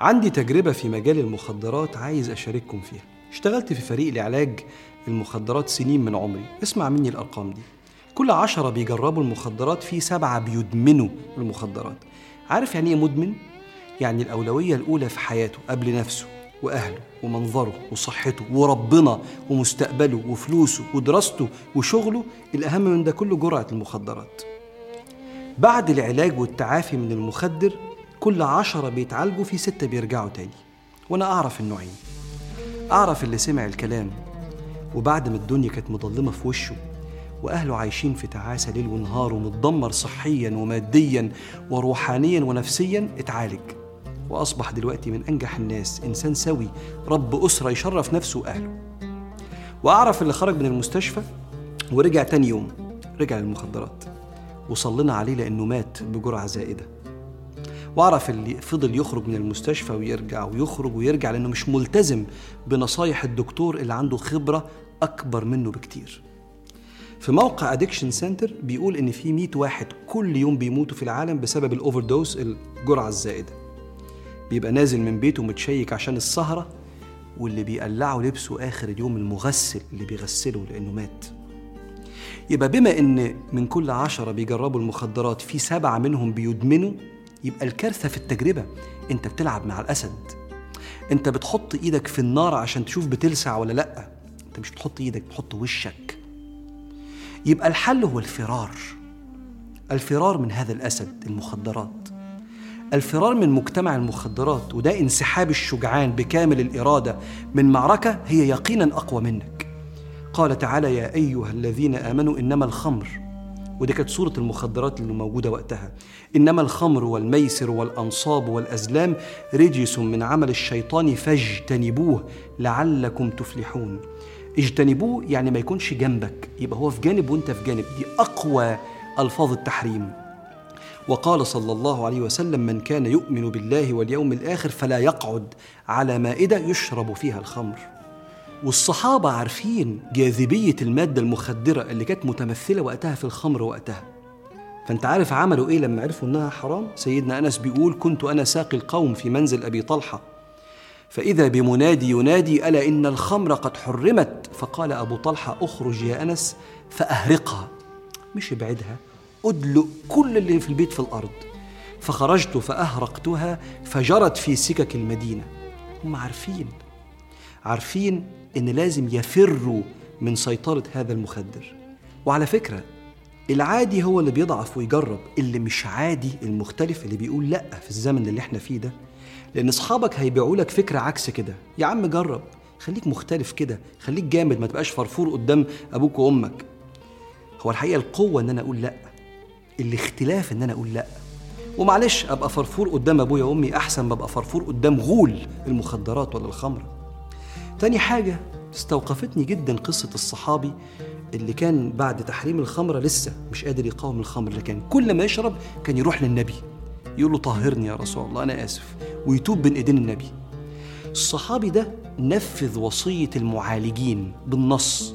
عندي تجربة في مجال المخدرات عايز أشارككم فيها. اشتغلت في فريق لعلاج المخدرات سنين من عمري. اسمع مني الأرقام دي. كل عشرة بيجربوا المخدرات في سبعة بيدمنوا المخدرات. عارف يعني إيه مدمن؟ يعني الأولوية الأولى في حياته قبل نفسه وأهله ومنظره وصحته وربنا ومستقبله وفلوسه ودراسته وشغله. الأهم من ده كله جرعة المخدرات. بعد العلاج والتعافي من المخدر كل عشرة بيتعالجوا في ستة بيرجعوا تاني. وأنا أعرف النوعين. أعرف اللي سمع الكلام وبعد ما الدنيا كانت مظلمة في وشه وأهله عايشين في تعاسة ليل ونهار ومتدمر صحيا وماديا وروحانيا ونفسيا اتعالج. وأصبح دلوقتي من أنجح الناس إنسان سوي رب أسرة يشرف نفسه وأهله. وأعرف اللي خرج من المستشفى ورجع تاني يوم رجع للمخدرات. وصلنا عليه لأنه مات بجرعة زائدة. واعرف اللي فضل يخرج من المستشفى ويرجع ويخرج ويرجع لأنه مش ملتزم بنصايح الدكتور اللي عنده خبرة أكبر منه بكتير. في موقع Addiction Center بيقول إن في 100 واحد كل يوم بيموتوا في العالم بسبب ال overdose الجرعة الزائدة. بيبقى نازل من بيته متشيك عشان السهرة واللي بيقلعوا لبسه آخر اليوم المغسل اللي بيغسله لأنه مات. يبقى بما إن من كل عشرة بيجربوا المخدرات في سبعة منهم بيدمنوا يبقى الكارثة في التجربة. انت بتلعب مع الأسد. انت بتحط إيدك في النار عشان تشوف بتلسع ولا لأ. انت مش بتحط إيدك بتحط وشك. يبقى الحل هو الفرار. الفرار من هذا الأسد المخدرات. الفرار من مجتمع المخدرات وده انسحاب الشجعان بكامل الإرادة من معركة هي يقينا أقوى منك. قال تعالى يا أيها الذين آمنوا إنما الخمر ودي كانت صورة المخدرات اللي موجودة وقتها. إنما الخمر والميسر والأنصاب والأزلام رجس من عمل الشيطان فاجتنبوه لعلكم تفلحون. اجتنبوه يعني ما يكونش جنبك يبقى هو في جانب وأنت في جانب. دي أقوى ألفاظ التحريم. وقال صلى الله عليه وسلم من كان يؤمن بالله واليوم الآخر فلا يقعد على مائدة يشرب فيها الخمر. والصحابة عارفين جاذبية المادة المخدرة اللي كانت متمثلة وقتها في الخمر وقتها. فأنت عارف عملوا إيه لما عرفوا إنها حرام؟ سيدنا أنس بيقول كنت أنا ساقي القوم في منزل أبي طلحة. فإذا بمنادي ينادي ألا إن الخمر قد حرمت؟ فقال أبو طلحة أخرج يا أنس فأهرقها. مش ابعدها أدلق كل اللي في البيت في الأرض. فخرجت فأهرقتها فجرت في سكك المدينة. هم عارفين عارفين إن لازم يفروا من سيطرة هذا المخدر. وعلى فكرة العادي هو اللي بيضعف ويجرب اللي مش عادي المختلف اللي بيقول لأ في الزمن اللي إحنا فيه ده. لأن أصحابك هيبيعوا لك فكرة عكس كده. يا عم جرب. خليك مختلف كده. خليك جامد. ما تبقاش فرفور قدام أبوك وأمك. هو الحقيقة القوة إن أنا أقول لأ. الاختلاف إن أنا أقول لأ. ومعلش أبقى فرفور قدام أبويا وأمي أحسن ما أبقى فرفور قدام غول المخدرات ولا الخمرة. تاني حاجة استوقفتني جدا قصة الصحابي اللي كان بعد تحريم الخمرة لسه مش قادر يقاوم الخمر لكن كل ما يشرب كان يروح للنبي يقول له طهرني يا رسول الله أنا آسف ويتوب بين إيدين النبي. الصحابي ده نفذ وصية المعالجين بالنص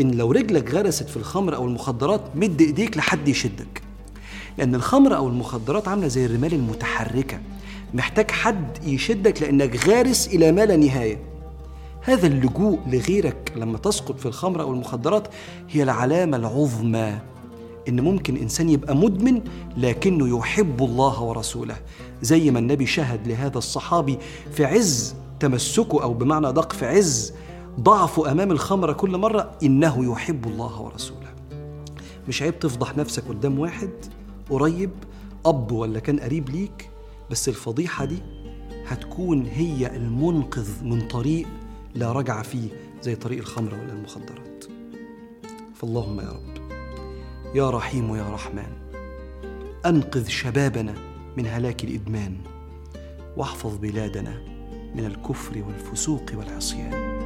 إن لو رجلك غرست في الخمر أو المخدرات مد إيديك لحد يشدك. لأن الخمر أو المخدرات عاملة زي الرمال المتحركة محتاج حد يشدك لأنك غارس إلى ما لا نهاية. هذا اللجوء لغيرك لما تسقط في الخمر أو المخدرات هي العلامة العظمى إن ممكن إنسان يبقى مدمن لكنه يحب الله ورسوله زي ما النبي شهد لهذا الصحابي في عز تمسكه أو بمعنى أدق في عز ضعفه أمام الخمره كل مرة إنه يحب الله ورسوله. مش عيب تفضح نفسك قدام واحد قريب أب ولا كان قريب ليك بس الفضيحة دي هتكون هي المنقذ من طريق لا رجع فيه زي طريق الخمره ولا المخدرات. فاللهم يا رب يا رحيم يا رحمن أنقذ شبابنا من هلاك الإدمان واحفظ بلادنا من الكفر والفسوق والعصيان.